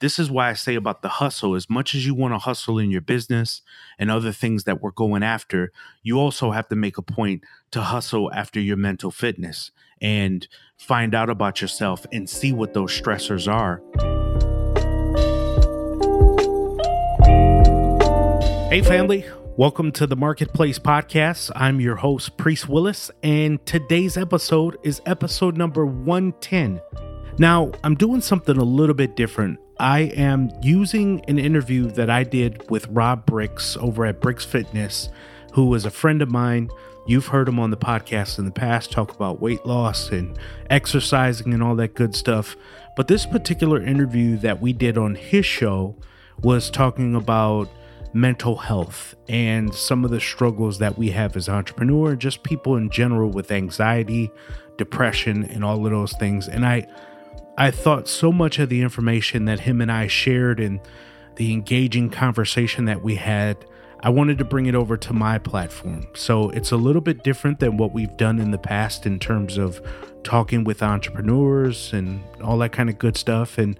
this is why I say about the hustle as much as you want to hustle in your business and other things that we're going after, you also have to make a point to hustle after your mental fitness and find out about yourself and see what those stressors are. Hey, family. Welcome to the Marketplace Podcast. I'm your host, Priest Willis, and today's episode is episode number 110. Now, I'm doing something a little bit different. I am using an interview that I did with Rob Brix over at Brix Fitness, who is a friend of mine. You've heard him on the podcast in the past talk about weight loss and exercising and all that good stuff. But this particular interview that we did on his show was talking about mental health and some of the struggles that we have as entrepreneurs, just people in general with anxiety, depression, and all of those things. And I I thought so much of the information that him and I shared and the engaging conversation that we had, I wanted to bring it over to my platform. So it's a little bit different than what we've done in the past in terms of talking with entrepreneurs and all that kind of good stuff. And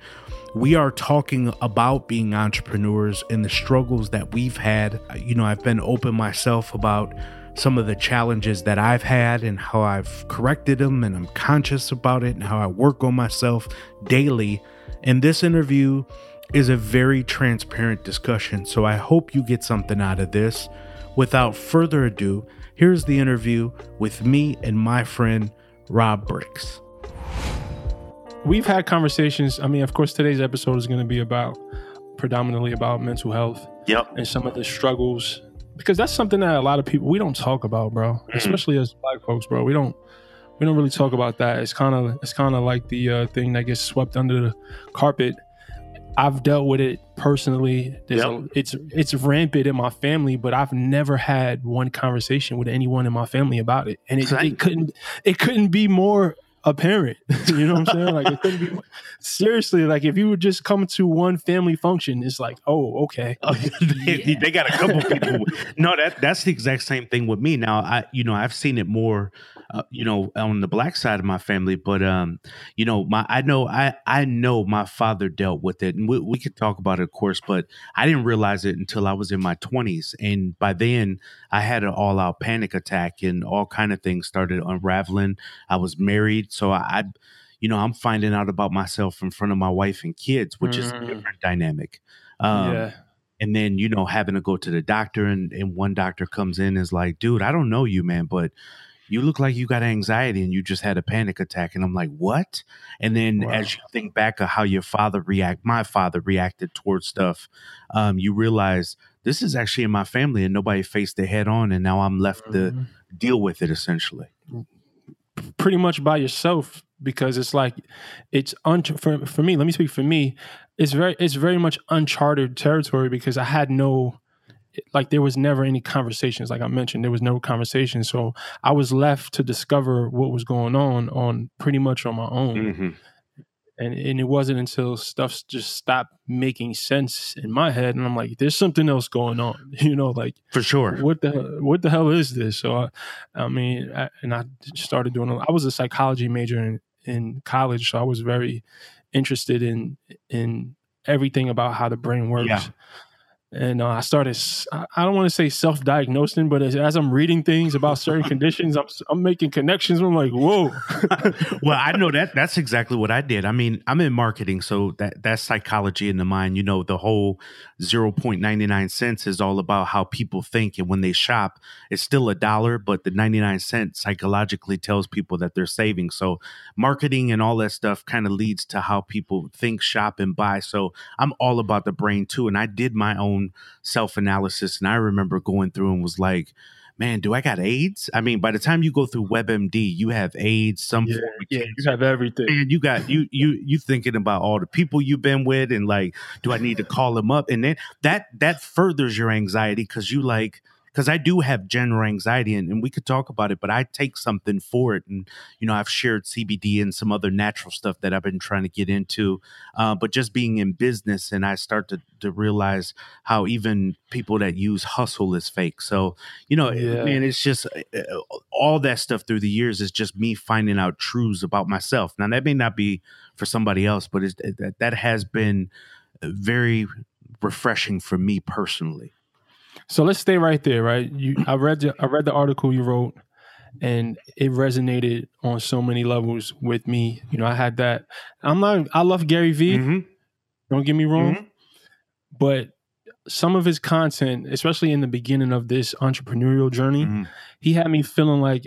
we are talking about being entrepreneurs and the struggles that we've had. You know, I've been open myself about some of the challenges that I've had and how I've corrected them, and I'm conscious about it and how I work on myself daily. And this interview is a very transparent discussion. So I hope you get something out of this. Without further ado, here's the interview with me and my friend Rob Brix we've had conversations. I mean, of course, today's episode is going to be about predominantly about mental health. Yep. And some of the struggles because that's something that a lot of people we don't talk about, bro. Mm-hmm. Especially as black folks, bro. We don't we don't really talk about that. It's kind of it's kind of like the uh, thing that gets swept under the carpet. I've dealt with it personally. Yep. A, it's it's rampant in my family, but I've never had one conversation with anyone in my family about it, and it, it couldn't it couldn't be more a parent. you know what I'm saying? Like it couldn't be seriously. Like if you would just come to one family function, it's like, oh, okay. They, yeah. they, got a couple people. no, that that's the exact same thing with me. Now, I you know I've seen it more uh, you know, on the black side of my family. But um, you know, my I know I I know my father dealt with it, and we, we could talk about it, of course. But I didn't realize it until I was in my twenties, and by then I had an all out panic attack, and all kind of things started unraveling. I was married, so I. I you know, I'm finding out about myself in front of my wife and kids, which mm. is a mm. different dynamic. Um, yeah and then you know having to go to the doctor and, and one doctor comes in and is like dude i don't know you man but you look like you got anxiety and you just had a panic attack. And I'm like, what? And then wow. as you think back of how your father react, my father reacted towards stuff, um, you realize this is actually in my family and nobody faced it head on. And now I'm left mm-hmm. to deal with it essentially. Pretty much by yourself because it's like it's un- for, for me let me speak for me it's very it's very much uncharted territory because i had no like there was never any conversations. Like i mentioned there was no conversation. So i was left to discover what was going on on pretty much on my own. Mm-hmm. And and it wasn't until stuff just stopped making sense in my head and i'm like there's something else going on you know like for sure. What the what the hell is this? So i, I mean I, and i started doing i was a psychology major in in college so i was very interested in in everything about how the brain works. Yeah and uh, I started. I don't want to say self-diagnosing, but as, as, I'm reading things about certain conditions, I'm, I'm making connections. I'm like, whoa. well, I know that that's exactly what I did. I mean, I'm in marketing, so that that's psychology in the mind. You know, the whole 0.99 cents is all about how people think, and when they shop, it's still a dollar, but the 99 cents psychologically tells people that they're saving. So, marketing and all that stuff kind of leads to how people think, shop, and buy. So, I'm all about the brain too, and I did my own self analysis. And I remember going through and was like, man, do I got AIDS? I mean, by the time you go through WebMD, you have AIDS, some yeah, yeah you have everything. And you got you you you thinking about all the people you've been with and like, do I need to call them up? And then that that furthers your anxiety because you like because I do have general anxiety and, and, we could talk about it, but I take something for it. And, you know, I've shared CBD and some other natural stuff that I've been trying to get into. Uh, but just being in business and I start to, to realize how even people that use hustle is fake. So, you know, yeah. man, it's just uh, uh, all that stuff through the years is just me finding out truths about myself. Now, that may not be for somebody else, but that, that has been very refreshing for me personally. So let's stay right there, right? You, I read the, I read the article you wrote, and it resonated on so many levels with me. You know, I had that. I'm not. I love Gary Vee. Mm-hmm. Don't get me wrong, Mhm. but some of his content, especially in the beginning of this entrepreneurial journey, Mhm. he had me feeling like,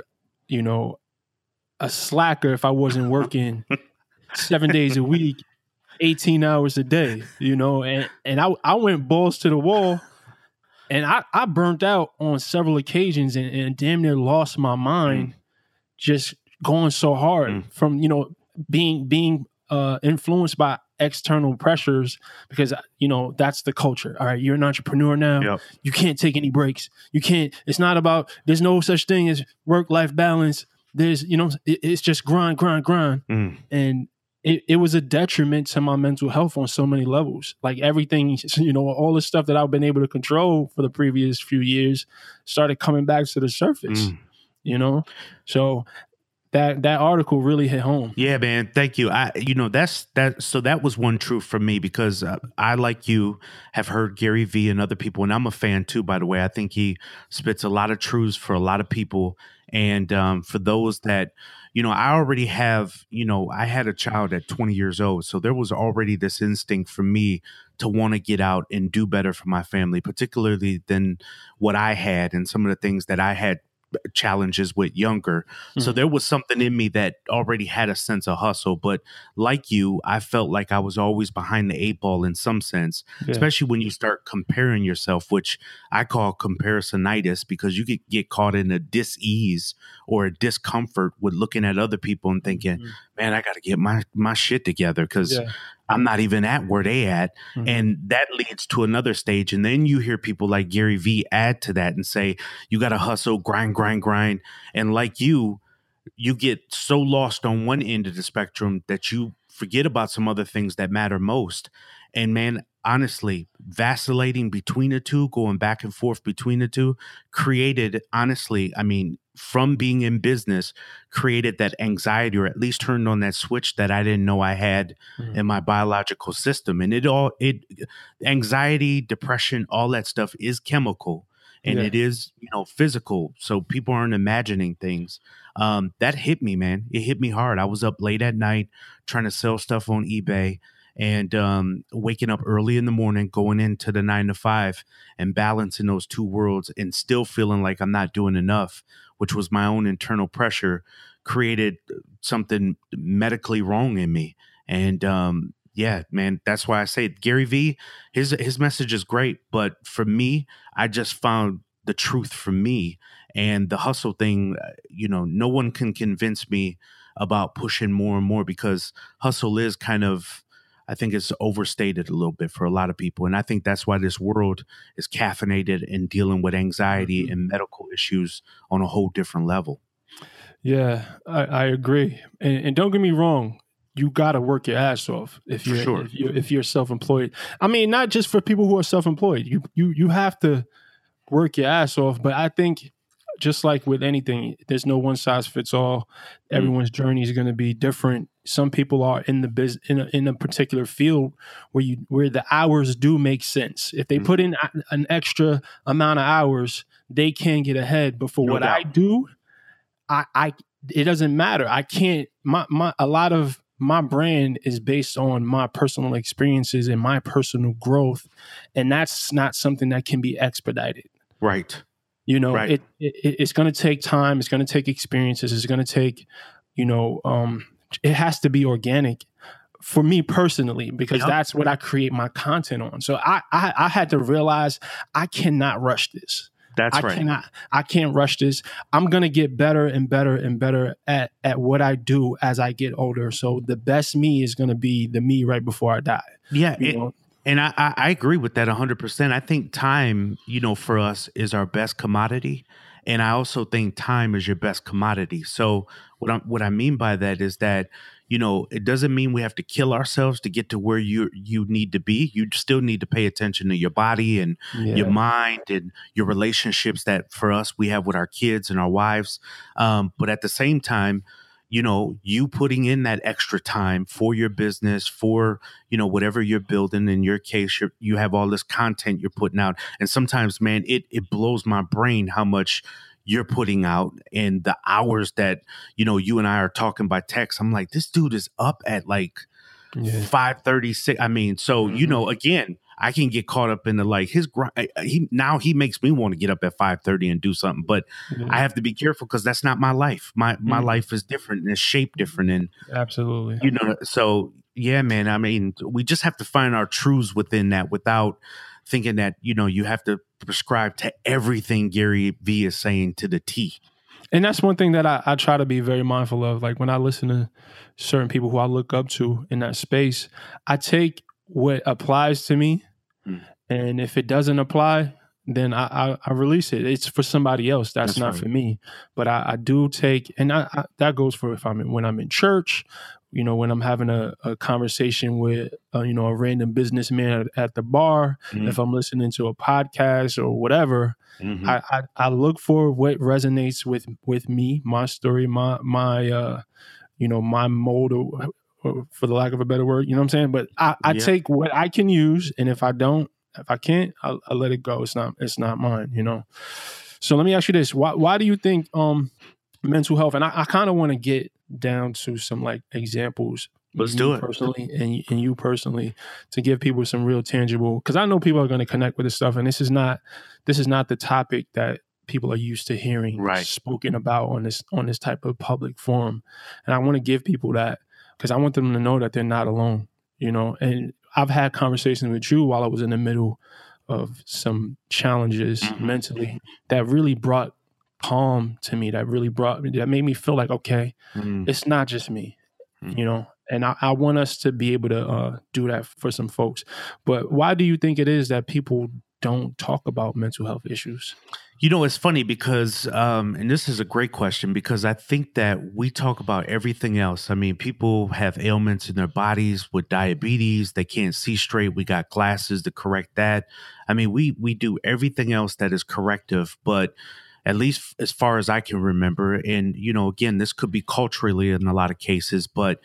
you know, a slacker if I wasn't working seven days a week, 18 hours a day, you know, and, and I, I went balls to the wall and I, I burnt out on several occasions and, and damn near lost my mind just going so hard Mm. from, you know, being, being uh, influenced by external pressures because, you know, that's the culture. All right. You're an entrepreneur now Yep. you can't take any breaks. You can't. It's not about. There's no such thing as work life balance. There's you know it, it's just grind, grind, grind, Mm. and it, it was a detriment to my mental health on so many levels. Like everything, you know, all the stuff that I've been able to control for the previous few years started coming back to the surface. Mm. You know, so that that article really hit home. Yeah, man. Thank you. I, you know, that's that. So that was one truth for me because uh, I, like you, have heard Gary Vee and other people, and I'm a fan too. By the way, I think he spits a lot of truths for a lot of people, and um, for those that, you know, I already have. You know, I had a child at 20 years old, so there was already this instinct for me to want to get out and do better for my family, particularly than what I had and some of the things that I had challenges with younger. So Mhm. there was something in me that already had a sense of hustle. But like you, I felt like I was always behind the eight ball in some sense, Yeah. especially when you start comparing yourself, which I call comparisonitis because you could get caught in a dis-ease or a discomfort with looking at other people and thinking, Mhm. man, I got to get my, my shit together because Yeah. I'm not even at where they at. Mhm. And that leads to another stage. And then you hear people like Gary Vee add to that and say, you got to hustle, grind, grind, grind. And like you, you get so lost on one end of the spectrum that you forget about some other things that matter most. And man, honestly, vacillating between the two, going back and forth between the two, created, honestly, I mean, from being in business, created that anxiety or at least turned on that switch that I didn't know I had Mhm. in my biological system. And it all, it, anxiety, depression, all that stuff is chemical and Yeah. it is, you know, physical. So people aren't imagining things. Um, that hit me, man. It hit me hard. I was up late at night trying to sell stuff on eBay and um, waking up early in the morning, going into the nine to five and balancing those two worlds and still feeling like I'm not doing enough, which was my own internal pressure, created something medically wrong in me. And um, yeah, man, that's why I say Gary Vee, his his message is great, but for me, I just found the truth for me and the hustle thing. uh, You know, no one can convince me about pushing more and more because hustle is kind of I think it's overstated a little bit for a lot of people. And I think that's why this world is caffeinated and dealing with anxiety Mhm. and medical issues on a whole different level. Yeah, I, I agree. And, and don't get me wrong, you got to work your ass off if you're sure. if you're if you're self-employed. I mean, not just for people who are self-employed. You you you have to work your ass off, but I think just like with anything, there's no one size fits all. Mm. Everyone's journey is going to be different. Some people are in the biz in a, in a particular field where you where the hours do make sense. If they Mhm. put in an extra amount of hours, they can get ahead. But for No what doubt. I do, I, I it doesn't matter. I can't my my a lot of my brand is based on my personal experiences and my personal growth, and that's not something that can be expedited. Right. You know, Right. it, it it's going to take time. It's going to take experiences. It's going to take, you know, um, it has to be organic for me personally because Yep. that's what I create my content on. So I, I I had to realize I cannot rush this. That's I right. cannot I can't rush this. I'm gonna get better and better and better at at what I do as I get older. So the best me is gonna be the me right before I die. Yeah. It-? And I, I, I agree with that 100%. I think time, you know, for us is our best commodity. And I also think time is your best commodity. So what I what I mean by that is that, you know, it doesn't mean we have to kill ourselves to get to where you you need to be. You still need to pay attention to your body and your mind and your relationships that for us we have with our kids and our wives. Um, but at the same time, you know, you putting in that extra time for your business, for, you know, whatever you're building. In your case, you you have all this content you're putting out. And sometimes, man, it, it blows my brain how much you're putting out and the hours that, you know, you and I are talking by text. I'm like, this dude is up at like yeah. 536. I mean, so, mm-hmm. you know, again, I can get caught up in the like his grind. He now he makes me want to get up at five thirty and do something, but mm-hmm. I have to be careful because that's not my life. My my mm-hmm. life is different and it's shaped different, and absolutely, you know. So yeah, man. I mean, we just have to find our truths within that without thinking that you know you have to prescribe to everything Gary Vee is saying to the T. And that's one thing that I, I try to be very mindful of. Like when I listen to certain people who I look up to in that space, I take what applies to me Mm. And if it doesn't apply, then I, I, I, release it. It's for somebody else. That's, That's not right. for me. But I, I do take, and I, that goes for if I'm in, when I'm in church, you know, when I'm having a, a conversation with, uh, you know, a random businessman at, at the bar, mm-hmm. if I'm listening to a podcast or whatever, mm-hmm. I, I, I look for what resonates with with me, my story, my my uh, you know, my mode of for the lack of a better word. You know what I'm saying? But I, I yeah. take what I can use, and if I don't, if I can't, I'll, I'll, let it go. It's not it's not mine. You know. So let me ask you this: Why why do you think um mental health? And I, I kind of want to get down to some like examples. Let's do it personally, and and you personally to give people some real tangible. Because I know people are going to connect with this stuff, and this is not this is not the topic that people are used to hearing right. spoken about on this on this type of public forum and i want to give people that because I want them to know that they're not alone, you know. And I've had conversations with you while I was in the middle of some challenges mm-hmm. mentally that really brought calm to me, that really brought me, that made me feel like, okay, mm-hmm. it's not just me, mm-hmm. you know. And I, I, want us to be able to uh, do that for some folks. But why do you think it is that people don't talk about mental health issues? You know, it's funny because, um, and this is a great question because I think that we talk about everything else. I mean, people have ailments in their bodies with diabetes; they can't see straight. We got glasses to correct that. I mean, we we do everything else that is corrective, but at least as far as I can remember, and you know, again, this could be culturally in a lot of cases, but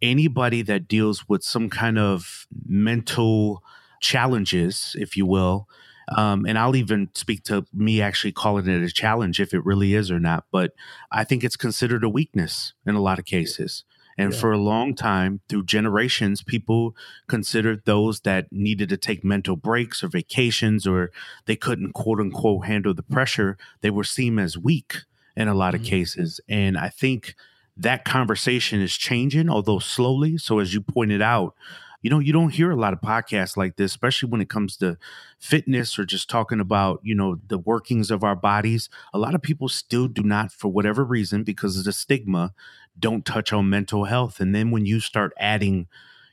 anybody that deals with some kind of mental challenges, if you will um, and I'll even speak to me actually calling it a challenge if it really is or not. But I think it's considered a weakness in a lot of cases. And yeah. for a long time, through generations, people considered those that needed to take mental breaks or vacations or they couldn't, quote unquote, handle the pressure, they were seen as weak in a lot mm-hmm. of cases. And I think that conversation is changing, although slowly. So, as you pointed out, you know, you don't hear a lot of podcasts like this, especially when it comes to fitness or just talking about, you know, the workings of our bodies. A lot of people still do not, for whatever reason, because of the stigma, don't touch on mental health. And then when you start adding,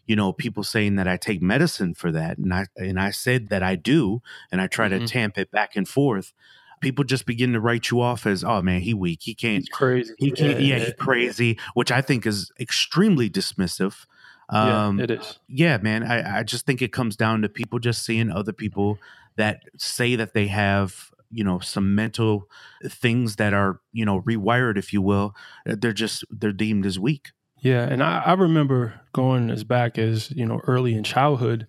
you know, people saying that I take medicine for that, and I and I said that I do, and I try mm-hmm. to tamp it back and forth people just begin to write you off as, oh man, he weak. He can't. He's crazy. He can't. Yeah, yeah, he's crazy, which I think is extremely dismissive. Um, yeah, it is. Yeah, man. I, I just think it comes down to people just seeing other people that say that they have you know some mental things that are you know rewired if you will they're just they're deemed as weak yeah and i, I remember going as back as you know early in childhood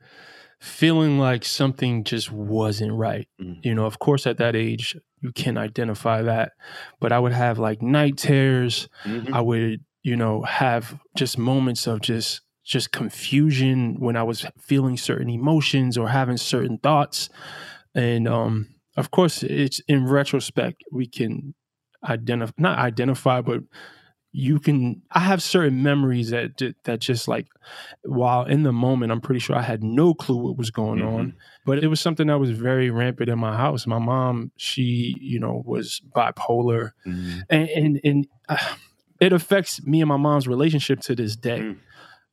feeling like something just wasn't right mm-hmm. you know of course at that age you can identify that but i would have like night terrors mm-hmm. i would you know have just moments of just just confusion when I was feeling certain emotions or having certain thoughts. And um, of course, it's in retrospect, we can identify, not identify, but you can i have certain memories that that just like while in the moment i'm pretty sure i had no clue what was going mm-hmm. on but it was something that was very rampant in my house my mom she you know was bipolar mm-hmm. and and, and uh, it affects me and my mom's relationship to this day mm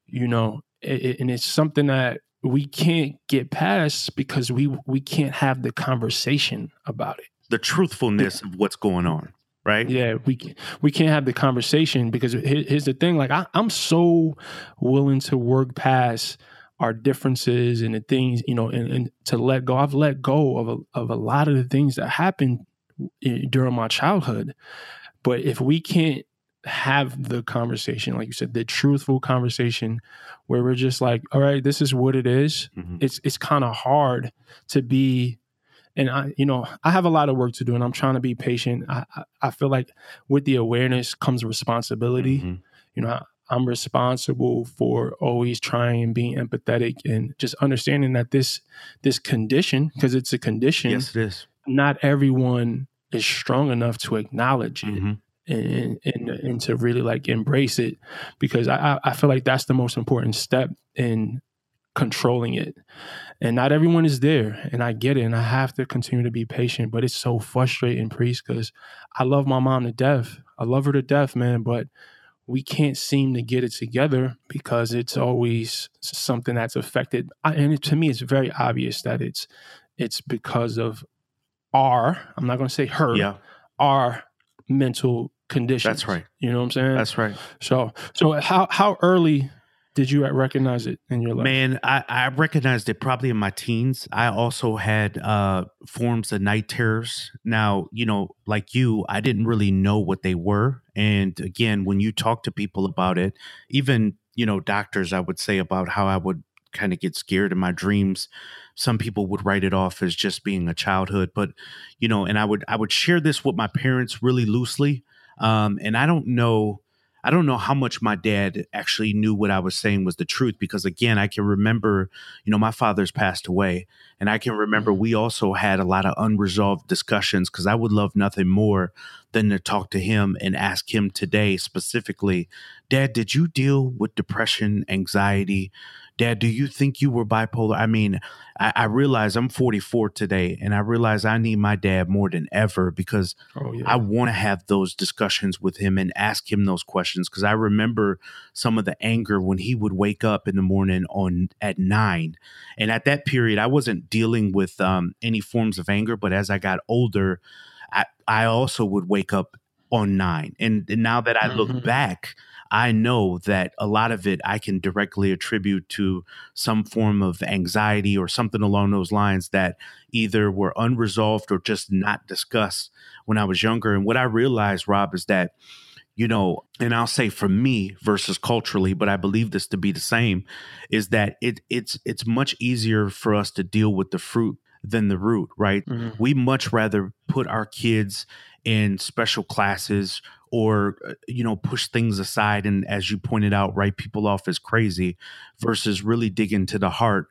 you know, it, and it's something that we can't get past because we we can't have the conversation about it. The truthfulness of what's going on, right? Yeah, we we can't have the conversation because here's the thing: like I, I'm so willing to work past our differences and the things you know, and, and to let go. I've let go of a, of a lot of the things that happened eh, during my childhood, but if we can't have the conversation, like you said, the truthful conversation where we're just like, all right, this is what it is. Mhm. It's it's kind of hard to be and I, you know, I have a lot of work to do, and I'm trying to be patient. I, I, I feel like with the awareness comes responsibility. Mhm. You know, I, I'm responsible for always trying and being empathetic and just understanding that this this condition, because it's a condition, Yes, it is. not everyone is strong enough to acknowledge it Mhm. And, and and to really like embrace it because I I- feel like that's the most important step in controlling it. And not everyone is there, and I get it, and I have to continue to be patient. But it's so frustrating, priest, because I love my mom to death. I love her to death, man. But we can't seem to get it together because it's always something that's affected. I, and it, to me, it's very obvious that it's it's because of our. I'm not going to say her Yeah, our mental conditions. That's right. You know what I'm saying? that's right. so so how how early did you recognize it in your life? Man, I, I recognized it probably in my teens. I also had uh, forms of night terrors. Now, you know, like you, I didn't really know what they were. And again, when you talk to people about it, even, you know, doctors, I would say about how I would kind of get scared in my dreams. Some people would write it off as just being a childhood, but you know, and I would I would share this with my parents really loosely. Um, and I don't know I don't know how much my dad actually knew what I was saying was the truth because again, I can remember, you know, my father's passed away and I can remember we also had a lot of unresolved discussions because I would love nothing more than to talk to him and ask him today specifically, Dad, did you deal with depression, anxiety? Dad, do you think you were bipolar? I mean, I, I realize I'm 44 today and I realize I need my dad more than ever because oh yeah. I want to have those discussions with him and ask him those questions because I remember some of the anger when he would wake up in the morning on at nine, and at that period I wasn't dealing with um, any forms of anger, but as I got older, I I also would wake up on nine, and, and now that I look Mhm. back. I know that a lot of it I can directly attribute to some form of anxiety or something along those lines that either were unresolved or just not discussed when I was younger. And what I realized, Rob, is that, you know, and I'll say for me versus culturally, but I believe this to be the same, is that it it's it's much easier for us to deal with the fruit than the root, right? Mhm. we much rather put our kids in special classes or uh, you know push things aside and as you pointed out write people off as crazy versus really dig into the heart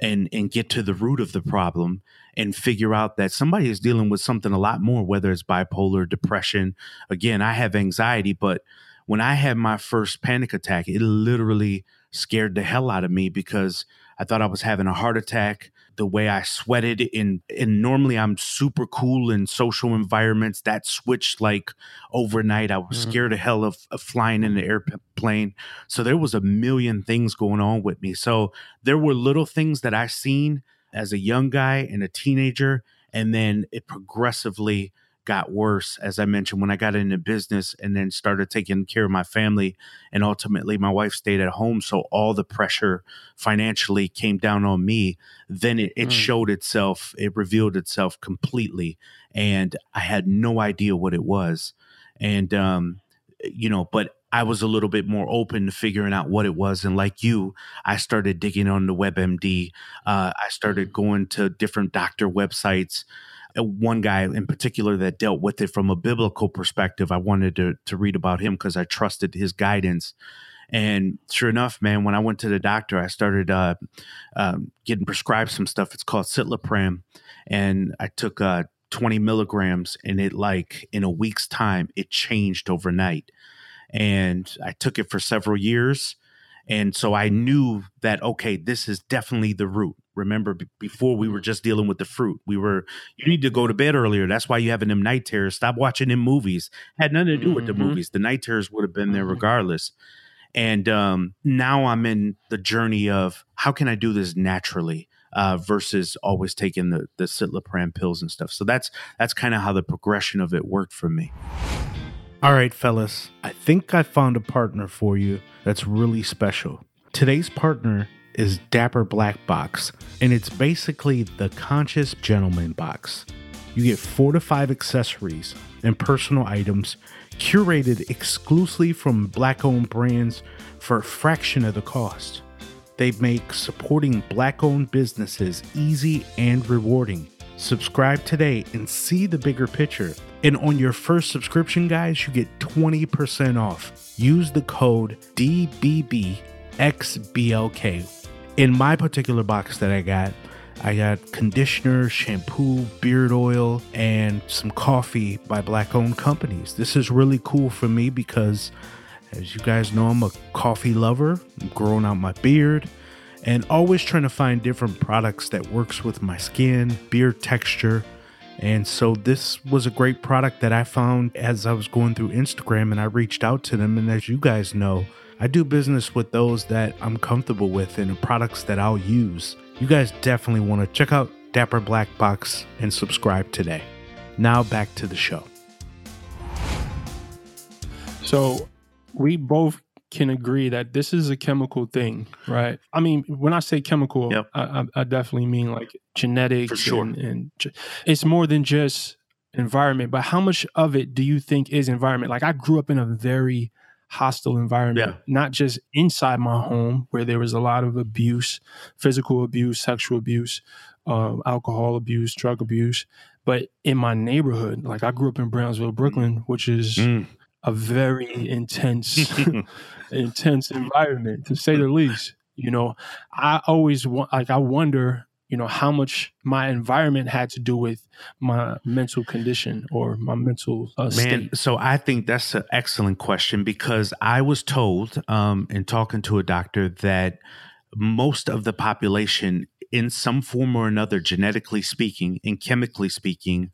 and and get to the root of the problem and figure out that somebody is dealing with something a lot more whether it's bipolar depression again i have anxiety but when i had my first panic attack it literally scared the hell out of me because i thought i was having a heart attack the way I sweated in and normally I'm super cool in social environments that switched like overnight. I was Mhm. scared to hell of, of flying in the airplane. So there was a million things going on with me. So there were little things that I seen as a young guy and a teenager and then it progressively got worse as I mentioned when I got into business and then started taking care of my family and ultimately my wife stayed at home so all the pressure financially came down on me then it, it Mm. showed itself it revealed itself completely and i had no idea what it was and um you know but i was a little bit more open to figuring out what it was and like you i started digging on the webmd uh, i started going to different doctor websites one guy in particular that dealt with it from a biblical perspective i wanted to, to read about him because i trusted his guidance and sure enough, man, when I went to the doctor, I started uh, um, getting prescribed some stuff. It's called Citalopram, and I took uh, 20 milligrams, and it like in a week's time, it changed overnight. And I took it for several years, and so I knew that okay, this is definitely the root. Remember, b- before we were just dealing with the fruit. We were you need to go to bed earlier. That's why you having them night terrors. Stop watching them movies. Had nothing to do with the Mhm. movies. The night terrors would have been there Mhm. regardless. And um, now I'm in the journey of how can I do this naturally uh, versus always taking the the citalopram pills and stuff. So that's that's kind of how the progression of it worked for me. All right, fellas, I think I found a partner for you that's really special. Today's partner is Dapper Black Box, and it's basically the conscious gentleman box. You get four to five accessories and personal items curated exclusively from black owned brands for a fraction of the cost. They make supporting black owned businesses easy and rewarding. Subscribe today and see the bigger picture. And on your first subscription, guys, you get 20% off. Use the code DBBXBLK. In my particular box that I got, I got conditioner, shampoo, beard oil, and some coffee by black owned companies. This is really cool for me because, as you guys know, I'm a coffee lover. I'm growing out my beard and always trying to find different products that works with my skin, beard texture. And so this was a great product that I found as I was going through Instagram and I reached out to them and as you guys know, I do business with those that I'm comfortable with and the products that I'll use. You guys definitely want to check out Dapper Black Box and subscribe today. Now back to the show. So we both can agree that this is a chemical thing, right? I mean, when I say chemical, Yep. I, I, I definitely mean like genetics. For sure. And, and ge- it's more than just environment, but how much of it do you think is environment? Like I grew up in a very hostile environment, Yeah. not just inside my home where there was a lot of abuse, physical abuse, sexual abuse, um, alcohol abuse, drug abuse, but in my neighborhood, like I grew up in Brownsville, Brooklyn, which is Mm. a very intense intense environment to say the least you know i always want like i wonder you know how much my environment had to do with my mental condition or my mental uh, Man, state so I think that's an excellent question because I was told um, in talking to a doctor that most of the population, in some form or another, genetically speaking and chemically speaking,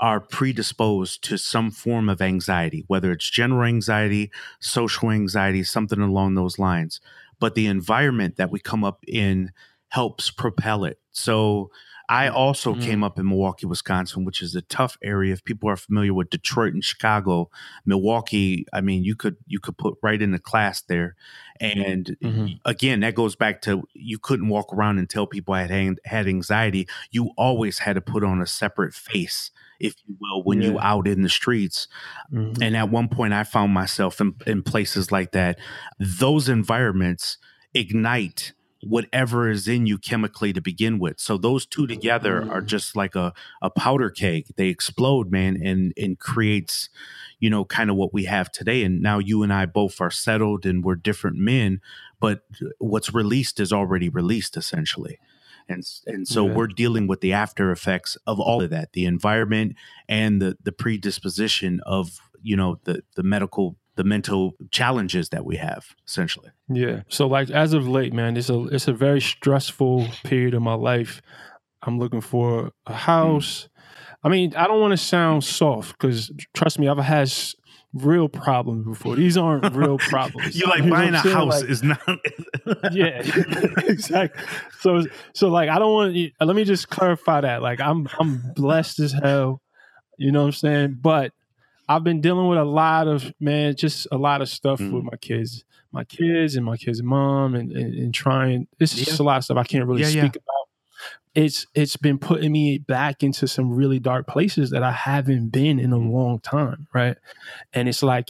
are predisposed to some form of anxiety, whether it's general anxiety, social anxiety, something along those lines. But the environment that we come up in helps propel it. So I also Mhm. came up in Milwaukee, Wisconsin, which is a tough area. If people are familiar with Detroit and Chicago, Milwaukee, I mean, you could you could put right in the class there. And Mhm. again, that goes back to you couldn't walk around and tell people I had had anxiety. You always had to put on a separate face, if you will, when you out in the streets. Mhm. And at one point, I found myself in, in places like that. Those environments ignite whatever is in you chemically to begin with. So those two together are Mm. just like a, a powder keg. They explode, man, and and creates, you know, kind of what we have today. And now you and I both are settled and we're different men, but what's released is already released essentially. And, and so Yeah. we're dealing with the after effects of all of that, the environment and the the predisposition of, you know, the the medical the mental challenges that we have essentially. Yeah. So like as of late, man, it's a it's a very stressful period of my life. I'm looking for a house. I mean, I don't want to sound soft because trust me, I've had real problems before. These aren't real problems. You like what buying a house Like, is not yeah, exactly. So so like I don't want to let me just clarify that. Like I'm I'm blessed as hell. You know what I'm saying? But I've been dealing with a lot of man, just a lot of stuff Mm. with my kids, my kids and my kids' mom, and and, and trying. It's Yeah. just a lot of stuff I can't really Yeah, yeah. speak about. It's it's been putting me back into some really dark places that I haven't been in a Mm. long time, right? And it's like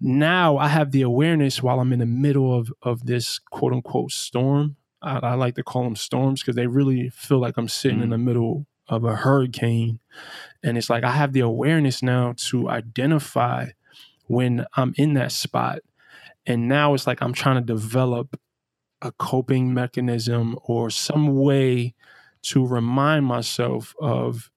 now I have the awareness while I'm in the middle of of this quote unquote storm. I, I like to call them storms because they really feel like I'm sitting in Mm. the middle of a hurricane, and it's like I have the awareness now to identify when I'm in that spot, and now it's like I'm trying to develop a coping mechanism or some way to remind myself of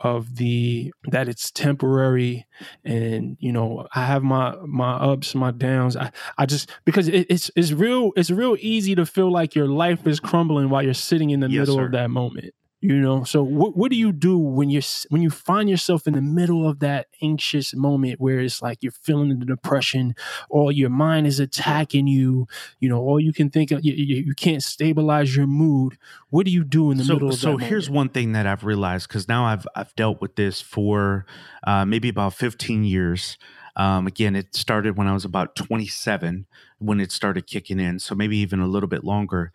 of the that it's temporary. And you know i have my my ups my downs. I i just because it, it's it's real it's real easy to feel like your life is crumbling while you're sitting in the Yes, middle sir. of that moment you know so what what do you do when you're when you find yourself in the middle of that anxious moment where it's like you're feeling the depression or your mind is attacking you you know all you can think of you, you, you can't stabilize your mood what do you do in the so, middle of so here's moment? one thing that I've realized because now I've I've dealt with this for uh, maybe about 15 years. Um, again, it started when I was about 27 when it started kicking in, so maybe even a little bit longer.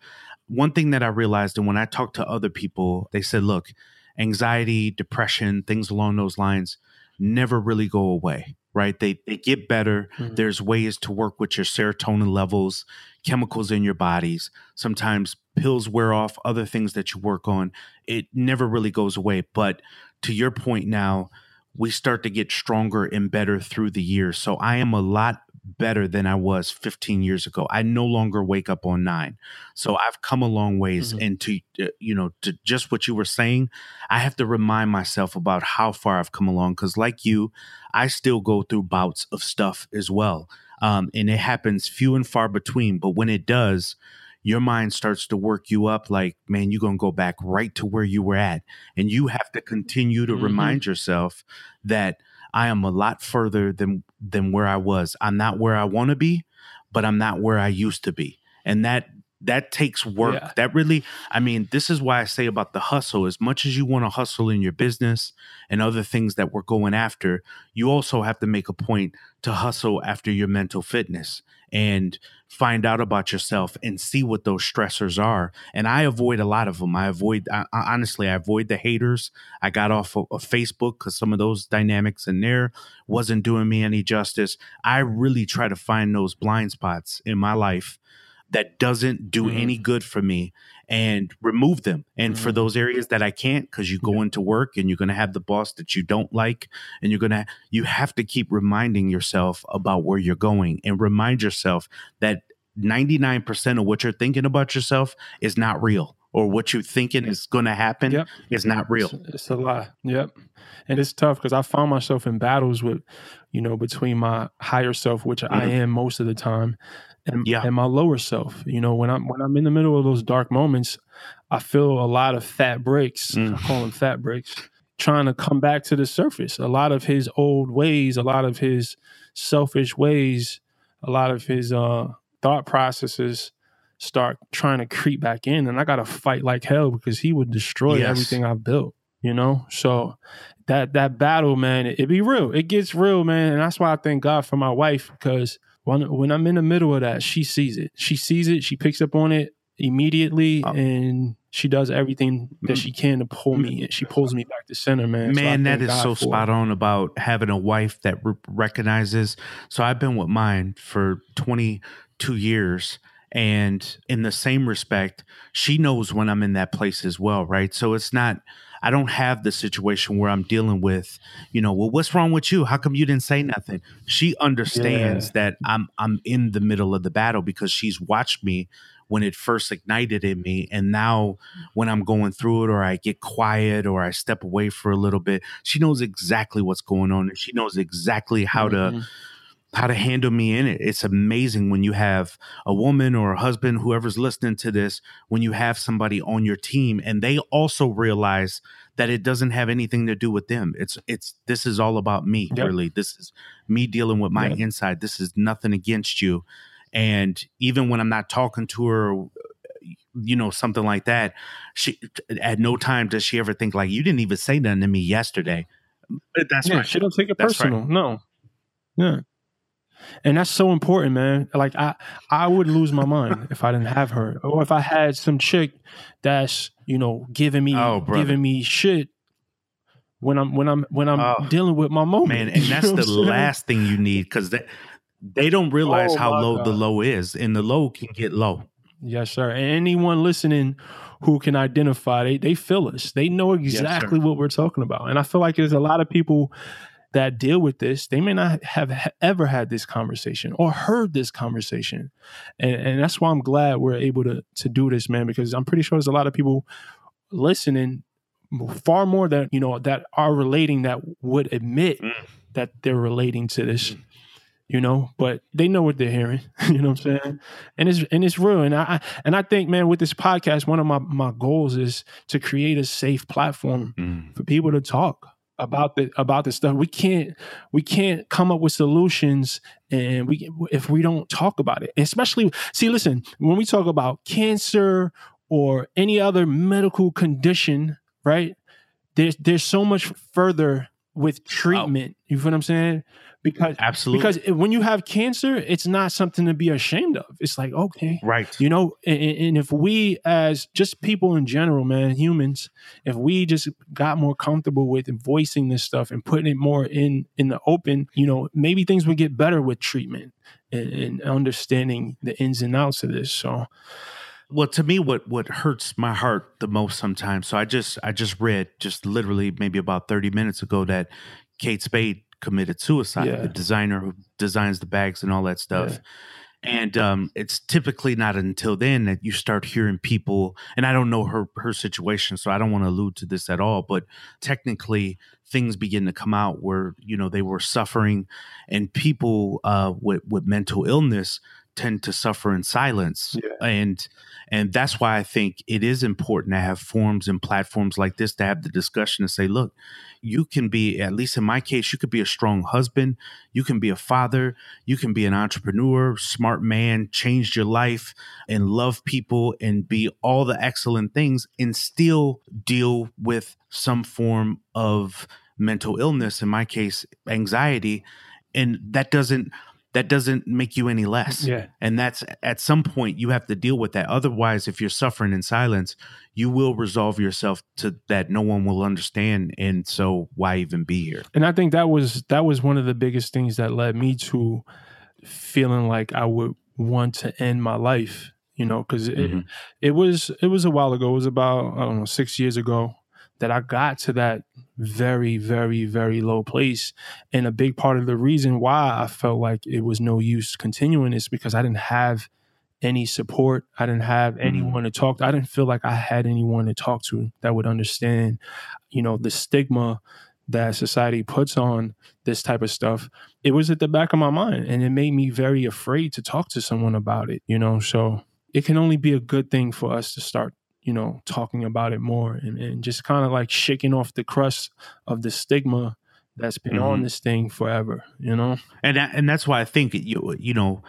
One thing that I realized, and when I talked to other people, they said, "Look, anxiety, depression, things along those lines, never really go away." right? They they get better. Mm-hmm. There's ways to work with your serotonin levels, chemicals in your bodies. Sometimes pills wear off, other things that you work on. It never really goes away. But to your point now, we start to get stronger and better through the years. So I am a lot better than I was 15 years ago. I no longer wake up on nine. So I've come a long ways. Mm-hmm. And to, uh, you know, to just what you were saying, I have to remind myself about how far I've come along. Cause like you, I still go through bouts of stuff as well. Um, and it happens few and far between. But when it does, your mind starts to work you up like, man, you're going to go back right to where you were at. And you have to continue to mm-hmm. remind yourself that I am a lot further than than where I was. I'm not where I want to be, but I'm not where I used to be. And that that takes work. Yeah. That really, I mean, this is why I say about the hustle. As much as you want to hustle in your business and other things that we're going after, you also have to make a point to hustle after your mental fitness and find out about yourself and see what those stressors are. And I avoid a lot of them. I avoid, I, honestly, I avoid the haters. I got off of, of Facebook because some of those dynamics in there wasn't doing me any justice. I really try to find those blind spots in my life that doesn't do mm-hmm. any good for me and remove them. And mm-hmm. for those areas that I can't, because you go yeah. into work and you're going to have the boss that you don't like, and you're going to, you have to keep reminding yourself about where you're going and remind yourself that 99% of what you're thinking about yourself is not real or what you're thinking is going to happen yep. is not real. It's, it's, a lie. Yep. And it's tough because I found myself in battles with, you know, between my higher self, which mm-hmm. I am most of the time, and, yeah. and my lower self. You know, when I'm when I'm in the middle of those dark moments, I feel a lot of fat breaks. Mm. I call them fat breaks, trying to come back to the surface. A lot of his old ways, a lot of his selfish ways, a lot of his uh, thought processes start trying to creep back in, and I got to fight like hell because he would destroy yes. everything I've built. You know, so that that battle, man, it, it be real. It gets real, man, and that's why I thank God for my wife because when when I'm in the middle of that, she sees it. She sees it. She picks up on it immediately, oh. and she does everything that mm-hmm. she can to pull me. And she mm-hmm. pulls me back to center, man. Man, so that is God so spot on about having a wife that re- recognizes. So I've been with mine for 22 years. And in the same respect, she knows when I'm in that place as well, right? So it's not I don't have the situation where I'm dealing with, you know, well, what's wrong with you? How come you didn't say nothing? She understands yeah. that I'm I'm in the middle of the battle because she's watched me when it first ignited in me and now when i'm going through it or i get quiet or i step away for a little bit she knows exactly what's going on and she knows exactly how mm-hmm. to how to handle me in it. It's amazing when you have a woman or a husband, whoever's listening to this, when you have somebody on your team and they also realize that it doesn't have anything to do with them. It's it's this is all about me, yep. really. This is me dealing with my yep. inside. This is nothing against you. And even when I'm not talking to her uh, you know something like that she at no time does she ever think like you didn't even say nothing to me yesterday that's yeah, right she don't take it that's personal right. no yeah and that's so important, man. Like I, I would lose my mind if I didn't have her, or if I had some chick that's you know giving me oh, giving me shit when I'm when I'm when I'm oh, dealing with my moment. Man, and that's the last thing you need because they they don't realize oh, how low God. the low is, and the low can get low. Yes, sir. And anyone listening who can identify, they they feel us. They know exactly yes, what we're talking about. And I feel like there's a lot of people that deal with this, they may not have ever had this conversation or heard this conversation. And, and that's why I'm glad we're able to, to do this, man, because I'm pretty sure there's a lot of people listening far more than, you know, that are relating that would admit mm. that they're relating to this. Mm. You know, but they know what they're hearing. you know what I'm saying? And it's and it's real. And I and I think, man, with this podcast, one of my my goals is to create a safe platform mm. for people to talk about the about this stuff. We can't we can't come up with solutions and we if we don't talk about it. Especially see, listen, when we talk about cancer or any other medical condition, right? There's there's so much further with treatment. You feel what I'm saying? Because Absolutely. because when you have cancer, it's not something to be ashamed of. It's like okay, right. you know, and, and if we as just people in general, man, humans, if we just got more comfortable with voicing this stuff and putting it more in in the open, you know, maybe things would get better with treatment and, and understanding the ins and outs of this. So Well, to me, what what hurts my heart the most sometimes. So I just I just read just literally maybe about thirty minutes ago that Kate Spade committed suicide. Yeah. The designer who designs the bags and all that stuff. Yeah. And um, it's typically not until then that you start hearing people. And I don't know her her situation, so I don't want to allude to this at all. But technically, things begin to come out where you know they were suffering, and people uh, with with mental illness tend to suffer in silence Yeah. and and that's why i think it is important to have forums and platforms like this to have the discussion and say look you can be at least in my case you could be a strong husband you can be a father you can be an entrepreneur smart man change your life and love people and be all the excellent things and still deal with some form of mental illness in my case anxiety and that doesn't that doesn't make you any less yeah, and that's at some point you have to deal with that. Otherwise, if you're suffering in silence, you will resolve yourself to that no one will understand. And so why even be here? and I think that was that was one of the biggest things that led me to feeling like I would want to end my life. You know, because it, Mhm. it was it was a while ago. It was about I don't know six years ago that I got to that very very very low place, and a big part of the reason why I felt like it was no use continuing is because I didn't have any support. I didn't have mm-hmm. anyone to talk. to. I didn't feel like I had anyone to talk to that would understand, you know, the stigma that society puts on this type of stuff. It was at the back of my mind, and it made me very afraid to talk to someone about it. You know, so it can only be a good thing for us to start you know talking about it more and, and just kind of like shaking off the crust of the stigma that's been on Mhm. this thing forever you know And that, and that's why I think you you know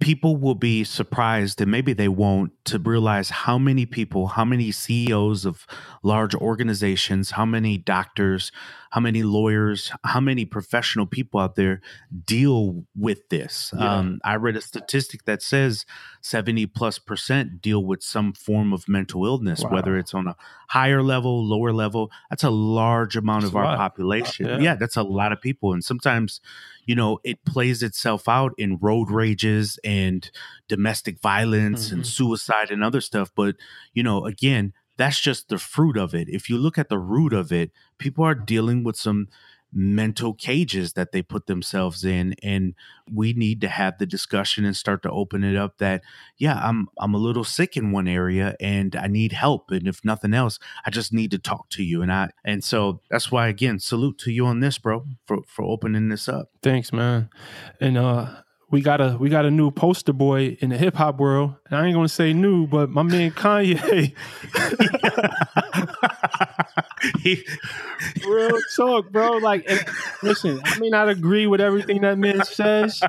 people will be surprised and maybe they won't to realize how many people, how many CEOs of large organizations, how many doctors, how many lawyers, how many professional people out there deal with this. Yeah. Um, I read a statistic that says 70 plus percent deal with some form of mental illness, Wow. whether it's on a higher level, lower level. That's a large amount That's of our lot. population. Yeah. yeah, that's a lot of people. And sometimes you know, it plays itself out in road rages and domestic violence and Mhm. suicide and other stuff. But, you know, again, that's just the fruit of it. If you look at the root of it, people are dealing with some mental cages that they put themselves in and we need to have the discussion and start to open it up that yeah i'm i'm a little sick in one area and i need help and if nothing else i just need to talk to you and i and so that's why again salute to you on this bro for for opening this up Thanks, man. And uh we got a we got a new poster boy in the hip hop world. And I ain't gonna say new, but my man Kanye. He- Real talk, bro. Like listen, I may not agree with everything that man says,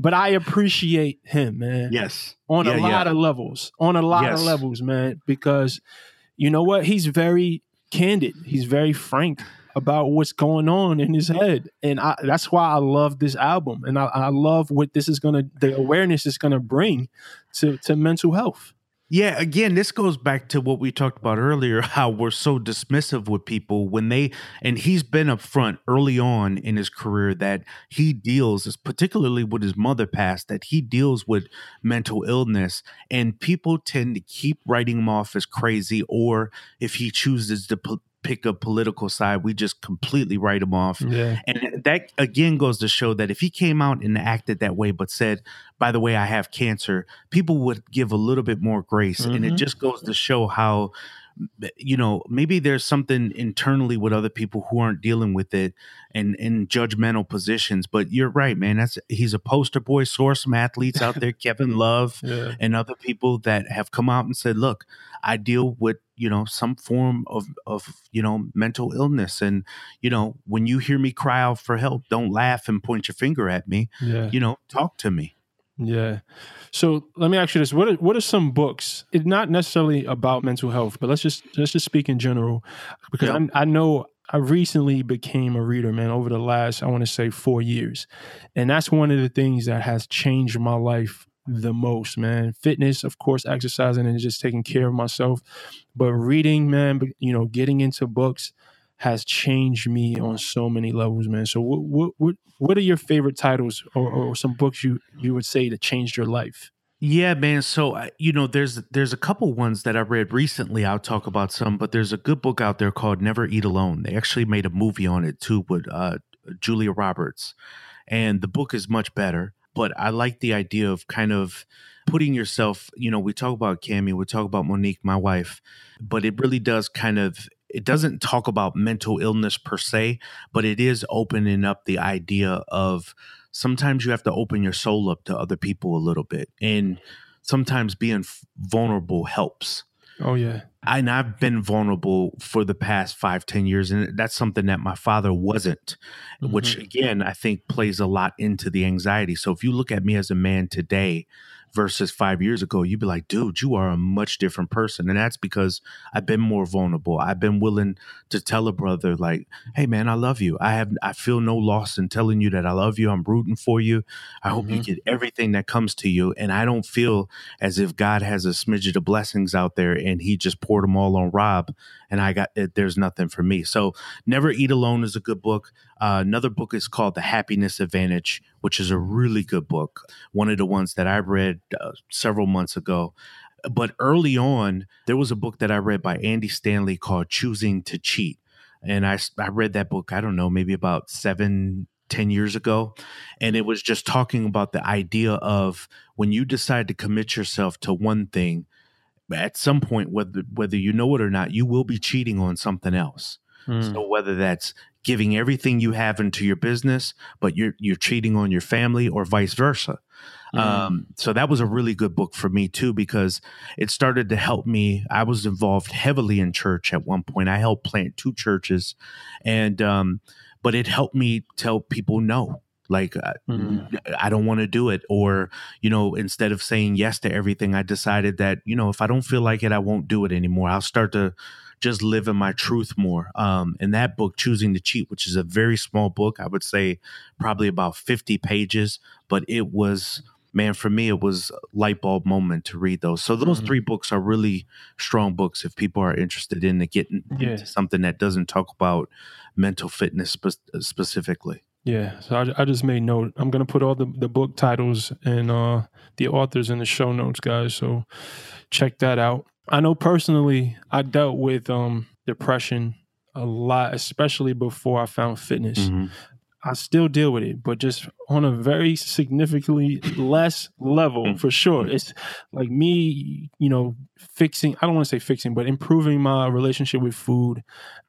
but I appreciate him, man. yes On Yeah, a lot yeah. of levels. On a lot Yes. of levels, man. Because you know what? He's very candid. He's very frank about what's going on in his head, and I, that's why I love this album, and I, I love what this is gonna, the awareness is gonna bring to to mental health. Yeah, again, this goes back to what we talked about earlier how we're so dismissive with people when they, and he's been upfront early on in his career that he deals, particularly with his mother passed, that he deals with mental illness. And people tend to keep writing him off as crazy, or if he chooses to p- pick a political side, we just completely write him off. Yeah, And that again goes to show that if he came out and acted that way, but said, by the way, I have cancer, people would give a little bit more grace. And it Mhm. just goes to show how, you know, maybe there's something internally with other people who aren't dealing with it and in judgmental positions. But you're right, man. That's he's a poster boy, source some athletes out there, Kevin Love yeah, and other people that have come out and said, "Look, I deal with you know some form of of you know mental illness, and you know when you hear me cry out for help, don't laugh and point your finger at me. yeah. You know, talk to me." Yeah. So let me ask you this: what are, what are some books? It's not necessarily about mental health, but let's just let's just speak in general, because Yeah. I, I know I recently became a reader, man, over the last, I want to say, four years. And that's one of the things that has changed my life the most, man. Fitness, of course, exercising and just taking care of myself. But reading, man, you know, getting into books has changed me on so many levels, man. So what what what, are your favorite titles or, or some books you you would say that changed your life? Yeah, man. So you know, there's there's a couple ones that I read recently. I'll talk about some, but there's a good book out there called Never Eat Alone. They actually made a movie on it too with uh, Julia Roberts, and the book is much better. But I like the idea of kind of putting yourself. You know, we talk about Cami, we talk about Monique, my wife, but it really does kind of it doesn't talk about mental illness per se, but it is opening up the idea of sometimes you have to open your soul up to other people a little bit and sometimes being vulnerable helps oh yeah and i've been vulnerable for the past five ten years and that's something that my father wasn't mm-hmm. which again i think plays a lot into the anxiety so if you look at me as a man today versus five years ago, you'd be like, dude, you are a much different person. And that's because I've been more vulnerable. I've been willing to tell a brother, like, hey man, I love you. I have I feel no loss in telling you that I love you. I'm rooting for you. I hope mm-hmm. you get everything that comes to you. And I don't feel as if God has a smidget of blessings out there and he just poured them all on Rob and I got it, there's nothing for me. So Never Eat Alone is a good book. Uh, another book is called The Happiness Advantage, which is a really good book. One of the ones that I read uh, several months ago. But early on, there was a book that I read by Andy Stanley called Choosing to Cheat. And I, I read that book, I don't know, maybe about seven, 10 years ago. And it was just talking about the idea of when you decide to commit yourself to one thing, at some point, whether whether you know it or not, you will be cheating on something else. Mm. So whether that's giving everything you have into your business, but you're you're cheating on your family, or vice versa. Mm. Um, so that was a really good book for me too because it started to help me. I was involved heavily in church at one point. I helped plant two churches, and um, but it helped me tell people no like mm-hmm. i don't want to do it or you know instead of saying yes to everything i decided that you know if i don't feel like it i won't do it anymore i'll start to just live in my truth more um in that book choosing to cheat which is a very small book i would say probably about 50 pages but it was man for me it was light bulb moment to read those so those mm-hmm. three books are really strong books if people are interested in getting yeah. into something that doesn't talk about mental fitness spe- specifically yeah, so I, I just made note. I'm gonna put all the, the book titles and uh, the authors in the show notes, guys. So check that out. I know personally, I dealt with um, depression a lot, especially before I found fitness. Mm-hmm. I still deal with it, but just on a very significantly less level mm. for sure. It's like me, you know, fixing, I don't want to say fixing, but improving my relationship with food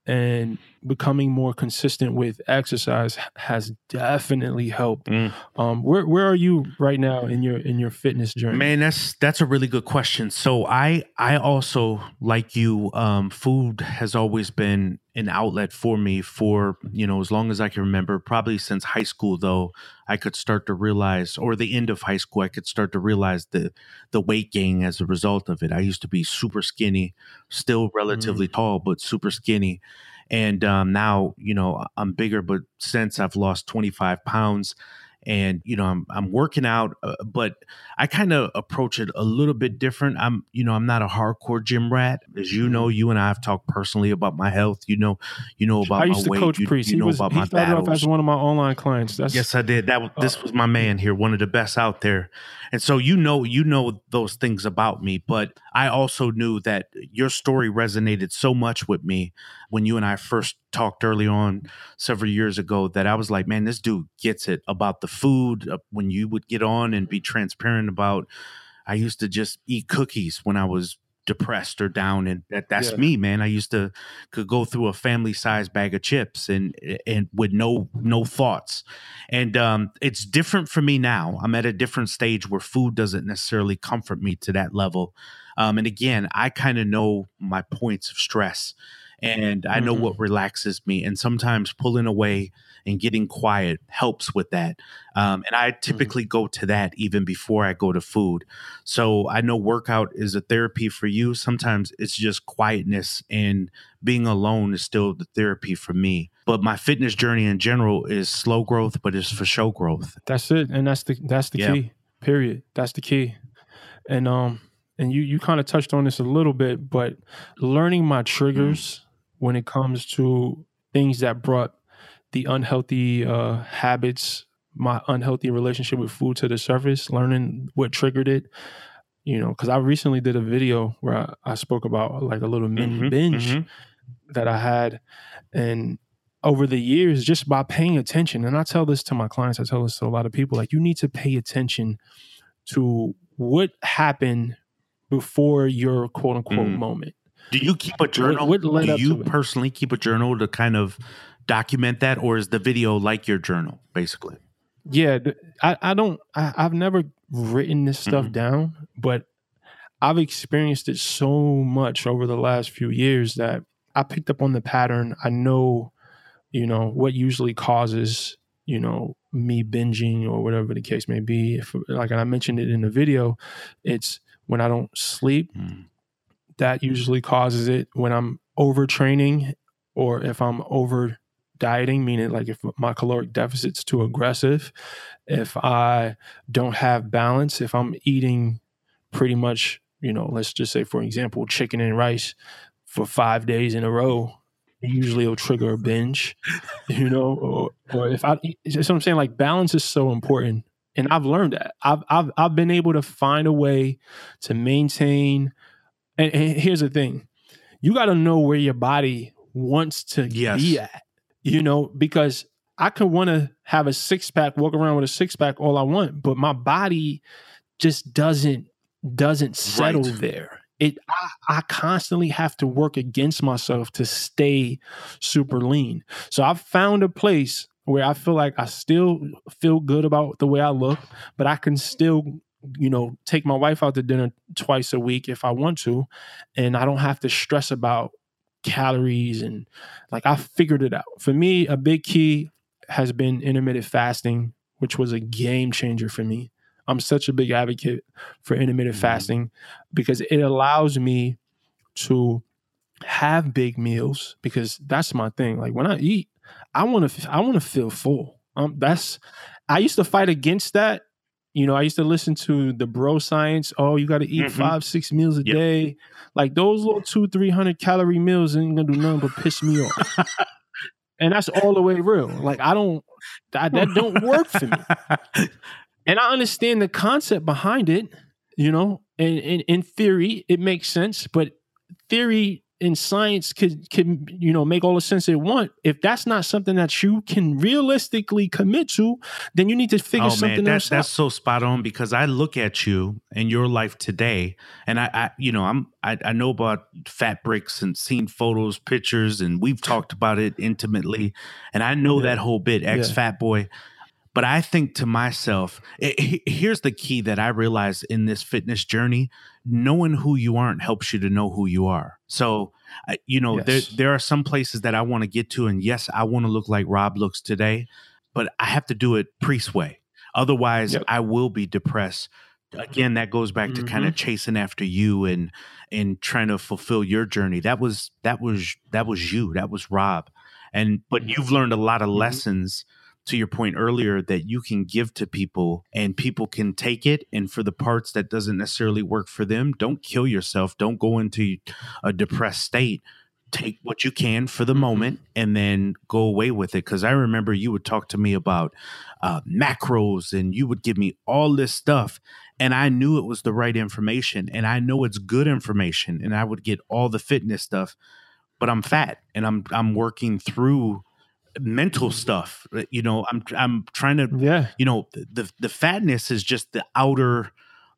and becoming more consistent with exercise has definitely helped. Mm. Um, where where are you right now in your in your fitness journey? Man, that's that's a really good question. So I I also like you. Um, food has always been an outlet for me for you know as long as I can remember. Probably since high school though. I could start to realize, or the end of high school, I could start to realize the the weight gain as a result of it. I used to be super skinny, still relatively mm. tall, but super skinny. And um, now, you know, I'm bigger, but since I've lost 25 pounds, and you know i'm i'm working out uh, but i kind of approach it a little bit different. I'm you know i'm not a hardcore gym rat. As you know mm-hmm. you and i have talked personally about my health. You know you know about I used my to weight. coach you, Priest. you know he was, about he my started battles. off as one of my online clients. That's, yes i did. That this uh, was my man here one of the best out there. And so you know you know those things about me but i also knew that your story resonated so much with me when you and i first talked early on several years ago that I was like, man, this dude gets it about the food. Uh, when you would get on and be transparent about, I used to just eat cookies when I was depressed or down and that that's yeah. me man i used to could go through a family size bag of chips and and with no no thoughts and um it's different for me now i'm at a different stage where food doesn't necessarily comfort me to that level um and again i kind of know my points of stress and I know mm-hmm. what relaxes me. And sometimes pulling away and getting quiet helps with that. Um, and I typically mm-hmm. go to that even before I go to food. So I know workout is a therapy for you. Sometimes it's just quietness and being alone is still the therapy for me. But my fitness journey in general is slow growth, but it's for show growth. That's it, and that's the that's the key. Period. That's the key. And um, and you you kind of touched on this a little bit, but learning my triggers mm. When it comes to things that brought the unhealthy uh, habits, my unhealthy relationship with food to the surface, learning what triggered it. You know, because I recently did a video where I, I, spoke about like a little mini mm-hmm, binge mm-hmm. that I had, and over the years, just by paying attention, and I tell this to my clients, I tell this to a lot of people, like you need to pay attention to what happened before your quote unquote mm. moment. Do you keep a journal? What, what Do you personally keep a journal to kind of document that, or is the video like your journal, basically? Yeah, I, I don't. I, have never written this stuff mm-hmm. down, but I've experienced it so much over the last few years that I picked up on the pattern. I know, you know, what usually causes, you know, me binging or whatever the case may be. If, like I mentioned it in the video, it's when I don't sleep. Mm. That usually causes it when I'm overtraining or if I'm over dieting, meaning like if my caloric deficit's too aggressive, if I don't have balance, if I'm eating pretty much, you know, let's just say, for example, chicken and rice for five days in a row, usually it'll trigger a binge, you know, or, or if I, so I'm saying like balance is so important and I've learned that. I've I've I've been able to find a way to maintain. And, and here's the thing: you got to know where your body wants to yes. be at. You know, because I could want to have a six pack, walk around with a six pack all I want, but my body just doesn't doesn't settle right. there. It I, I constantly have to work against myself to stay super lean. So I've found a place where I feel like I still feel good about the way I look, but I can still, you know, take my wife out to dinner twice a week if I want to, and I don't have to stress about calories and like I figured it out. For me, a big key has been intermittent fasting, which was a game changer for me. I'm such a big advocate for intermittent mm-hmm. fasting because it allows me to have big meals because that's my thing. Like when I eat, I want to I want to feel full. Um, that's I used to fight against that. You know, I used to listen to the bro science. Oh, you got to eat mm-hmm. five, six meals a yep. day. Like those little two, three hundred calorie meals ain't gonna do nothing but piss me off. and that's all the way real. Like I don't, that, that don't work for me. and I understand the concept behind it. You know, and, and in theory, it makes sense. But theory in science could can you know make all the sense they want if that's not something that you can realistically commit to then you need to figure oh, something man, else that's so spot on because i look at you and your life today and I, I you know i'm I, I know about fat Brix and seen photos pictures and we've talked about it intimately and i know yeah. that whole bit ex yeah. fat boy but I think to myself, it, here's the key that I realized in this fitness journey knowing who you aren't helps you to know who you are. So, you know, yes. there, there are some places that I want to get to. And yes, I want to look like Rob looks today, but I have to do it priest way. Otherwise, yep. I will be depressed. Again, that goes back mm-hmm. to kind of chasing after you and and trying to fulfill your journey. That was that was that was you. That was Rob. And but you've learned a lot of mm-hmm. lessons to your point earlier that you can give to people and people can take it and for the parts that doesn't necessarily work for them don't kill yourself. Don't go into a depressed state. Take what you can for the mm-hmm. moment and then go away with it. Because i remember you would talk to me about uh, macros and you would give me all this stuff and i knew it was the right information and i know it's good information and i would get all the fitness stuff but i'm fat and i'm i'm working through mental stuff uh, you know i'm i'm trying to yeah. you know the the fatness is just the outer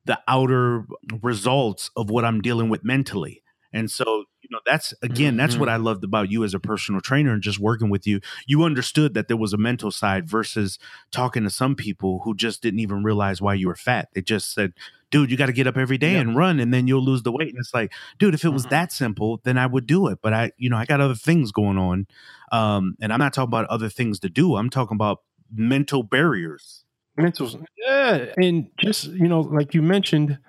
the outer results of what i'm dealing with mentally. And so you know that's again that's what Mm-hmm. i loved about you as a personal trainer and just working with you. You understood that there was a mental side versus talking to some people who just didn't even realize why you were fat. They just said dude you got to get up every day Yeah. and run and then you'll lose the weight. And it's like dude if it was Mhm. that simple then i would do it but i you know i got other things going on. Um and i'm not talking about other things to do. I'm talking about mental barriers. Mental, yeah, and just you know, like you mentioned,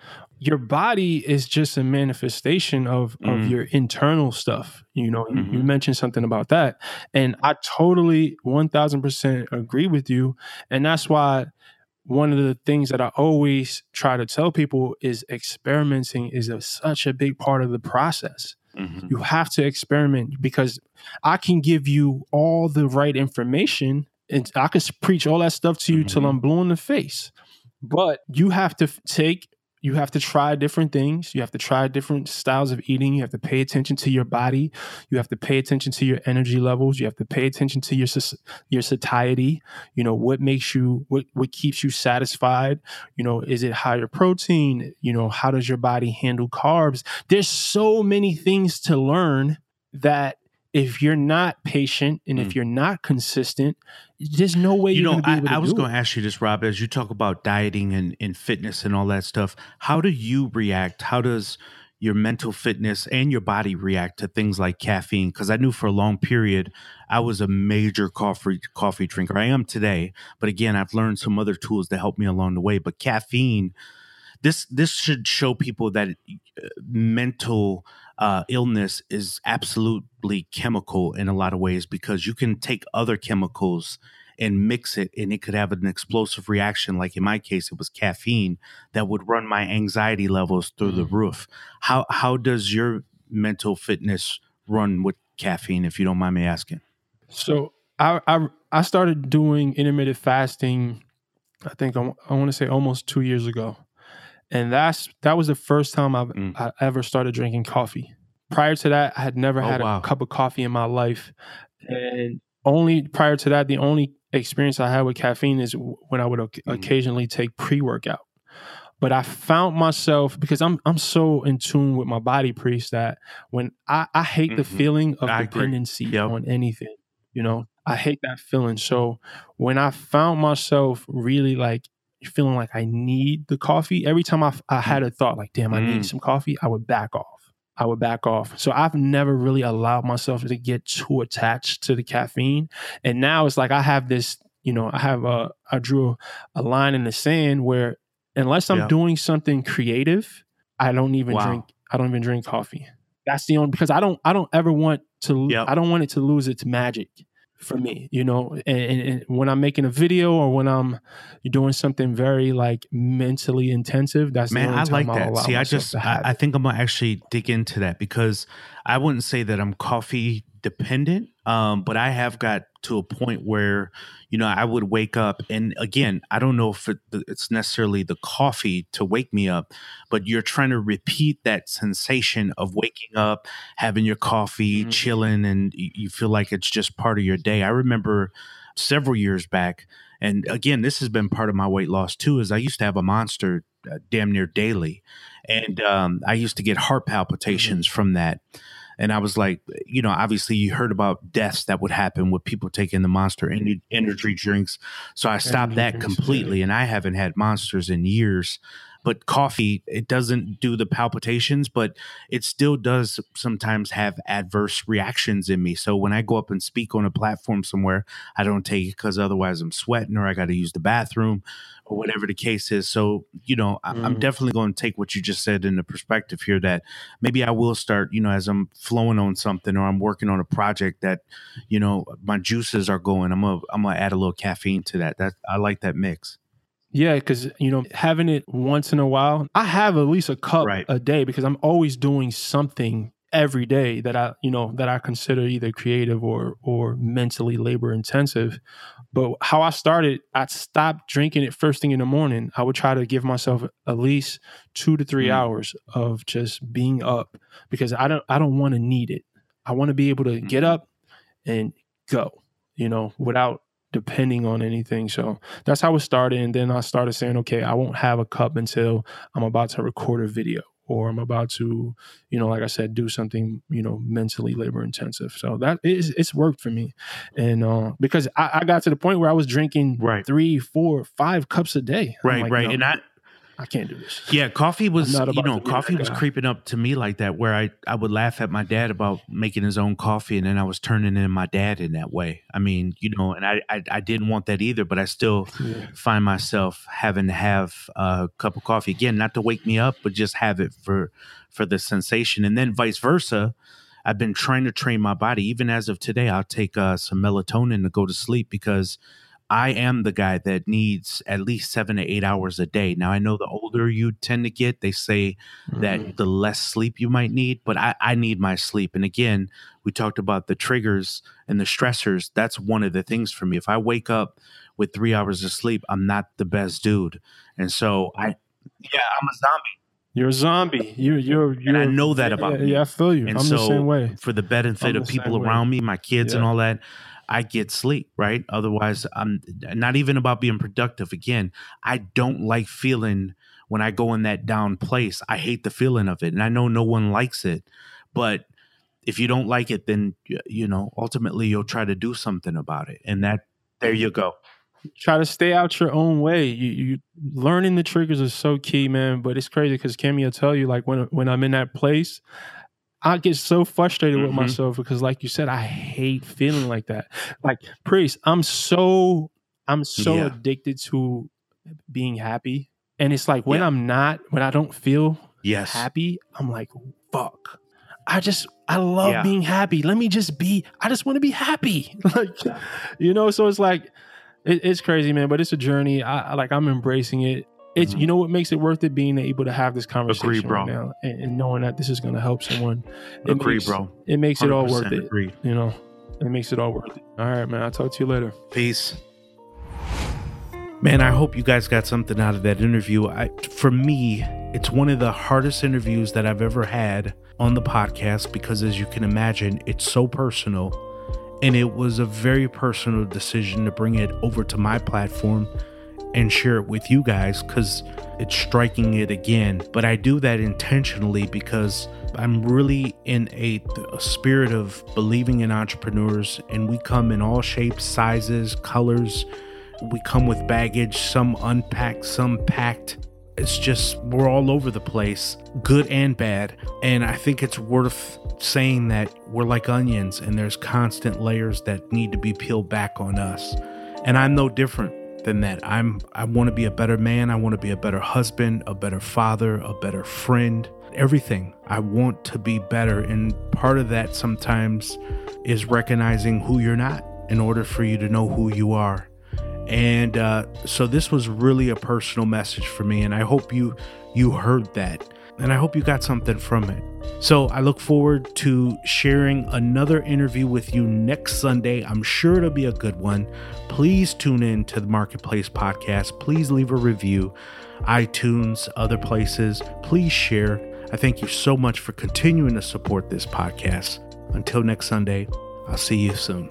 your body is just a manifestation of of Mm. your internal stuff. You know, you, you Mhm. mentioned something about that, and I totally one thousand percent agree with you, and that's why one of the things that I always try to tell people is experimenting is a, such a big part of the process. You have to experiment because I can give you all the right information and I can preach all that stuff to you till Mhm. I'm blue in the face. But you have to f- take, you have to try different things. You have to try different styles of eating. You have to pay attention to your body. You have to pay attention to your energy levels. You have to pay attention to your your satiety. You know what makes you what what keeps you satisfied. You know, is it higher protein? You know, how does your body handle carbs? There's so many things to learn that if you're not patient and Mm. if you're not consistent, there's no way you know i, I was going to ask you this rob as you talk about dieting and, and fitness and all that stuff how do you react? How does your mental fitness and your body react to things like caffeine? Because i knew for a long period i was a major coffee coffee drinker. I am today but again i've learned some other tools to help me along the way. But caffeine this this should show people that uh, mental uh, illness is absolutely chemical in a lot of ways because you can take other chemicals and mix it and it could have an explosive reaction. Like in my case it was caffeine that would run my anxiety levels through the roof. How how does your mental fitness run with caffeine if you don't mind me asking? So I, I I started doing intermittent fasting. I think i, I, want to say almost two years ago, and that's that was the first time I've Mm. I ever started drinking coffee. Prior to that, I had never Oh, had wow. a cup of coffee in my life, and only prior to that, the only experience I had with caffeine is when I would Mhm. occasionally take pre workout. But I found myself because I'm I'm so in tune with my body, priest, that when I, I hate the Mhm. feeling of I dependency Yep. on anything. You know, I hate that feeling. So when I found myself really like feeling like I need the coffee, every time I, I had a thought like, damn, I Mm. need some coffee, I would back off. I would back off. So I've never really allowed myself to get too attached to the caffeine. And now it's like I have this, you know, I have a, I drew a line in the sand where unless I'm Yeah. doing something creative, I don't even Wow. drink, I don't even drink coffee. That's the only, because I don't, I don't ever want to, Yep. I don't want it to lose its magic for me, you know. And, and, when I'm making a video or when I'm doing something very like mentally intensive, that's the Man, only I time like that. See, I just, I, I think I'm gonna actually dig into that because I wouldn't say that I'm coffee dependent, um, but I have got to a point where, you know, I would wake up, and again, I don't know if it, it's necessarily the coffee to wake me up, but you're trying to repeat that sensation of waking up, having your coffee, Mhm. chilling, and you feel like it's just part of your day. I remember several years back. And again, this has been part of my weight loss too. Is I used to have a monster uh, damn near daily, and um, I used to get heart palpitations from that. And I was like, you know, obviously you heard about deaths that would happen with people taking the monster energy drinks. So I stopped that completely, and I haven't had monsters in years. But coffee, it doesn't do the palpitations, but it still does sometimes have adverse reactions in me. So when I go up and speak on a platform somewhere, I don't take it because otherwise I'm sweating or I got to use the bathroom or whatever the case is. So, you know, I, I'm Mm. definitely going to take what you just said in the perspective here that maybe I will start, you know, as I'm flowing on something or I'm working on a project that, you know, my juices are going. I'm gonna I'm gonna add a little caffeine to that. That I like that mix. Yeah, because you know, having it once in a while, I have at least a cup Right. a day because I'm always doing something every day that I, you know, that I consider either creative or or mentally labor intensive. But how I started, I stopped drinking it first thing in the morning. I would try to give myself at least two to three Mm. hours of just being up because I don't I don't want to need it. I want to be able to get Mhm. up and go, you know, without depending on anything. So that's how it started. And then I started saying, okay, I won't have a cup until I'm about to record a video or I'm about to, you know, like I said, do something, you know, mentally labor intensive. So that is it's worked for me, and uh, because I, I got to the point where I was drinking Right. three, four, five cups a day. Right, like, right. no, And I, I can't do this. Yeah, coffee was you know coffee was guy. creeping up to me like that where I I would laugh at my dad about making his own coffee and then I was turning in my dad in that way. I mean, you know, and I I, I didn't want that either, but I still Yeah. find myself having to have a cup of coffee again, not to wake me up, but just have it for for the sensation, and then vice versa. I've been trying to train my body. Even as of today, I'll take uh, some melatonin to go to sleep because I am the guy that needs at least seven to eight hours a day. Now, I know the older you tend to get, they say Mhm. that the less sleep you might need, but I, I need my sleep. And again, we talked about the triggers and the stressors. That's one of the things for me. If I wake up with three hours of sleep, I'm not the best dude. And so I, yeah, I'm a zombie. You're a zombie. You're you're And. I know that about yeah, me. Yeah, I feel you. And I'm so the same way. for the benefit of people around me, my kids and all that, I get sleep, right? Otherwise, I'm not even about being productive. Again, I don't like feeling when I go in that down place. I hate the feeling of it. And I know no one likes it. But if you don't like it, then, you know, ultimately you'll try to do something about it. And that, there you go. Try to stay out your own way. You, you learning the triggers is so key, man. But it's crazy because Cammy will tell you, like when when I'm in that place, I get so frustrated Mhm. with myself because, like you said, I hate feeling like that. Like priest, I'm so I'm so Yeah. addicted to being happy, and it's like when Yeah. I'm not, when I don't feel Yes. happy, I'm like, fuck. I just I love Yeah. being happy. Let me just be. I just want to be happy. like, you know. So it's like it, it's crazy, man. But it's a journey. I, I like I'm embracing it. It's Mhm. you know what makes it worth it being able to have this conversation bro. right now and, and knowing that this is going to help someone. It Agree, makes, bro. It makes it all worth it. Agree. You know, it makes it all worth it. All right, man. I'll talk to you later. Peace. Man, I hope you guys got something out of that interview. I, for me, it's one of the hardest interviews that I've ever had on the podcast because, as you can imagine, it's so personal. And it was a very personal decision to bring it over to my platform and share it with you guys because it's striking it again. But I do that intentionally because I'm really in a, a spirit of believing in entrepreneurs, and we come in all shapes, sizes, colors. We come with baggage, some unpacked, some packed. It's just, we're all over the place, good and bad. And I think it's worth saying that we're like onions and there's constant layers that need to be peeled back on us. And I'm no different than that. I'm I want to be a better man, I want to be a better husband, a better father, a better friend, everything. I want to be better and part of that sometimes is recognizing who you're not in order for you to know who you are. And uh, so this was really a personal message for me, and I hope you you heard that, and I hope you got something from it. So I look forward to sharing another interview with you next Sunday. I'm sure it'll be a good one. Please tune in to the Marketplace podcast. Please leave a review, iTunes, other places. Please share. I thank you so much for continuing to support this podcast. Until next Sunday, I'll see you soon.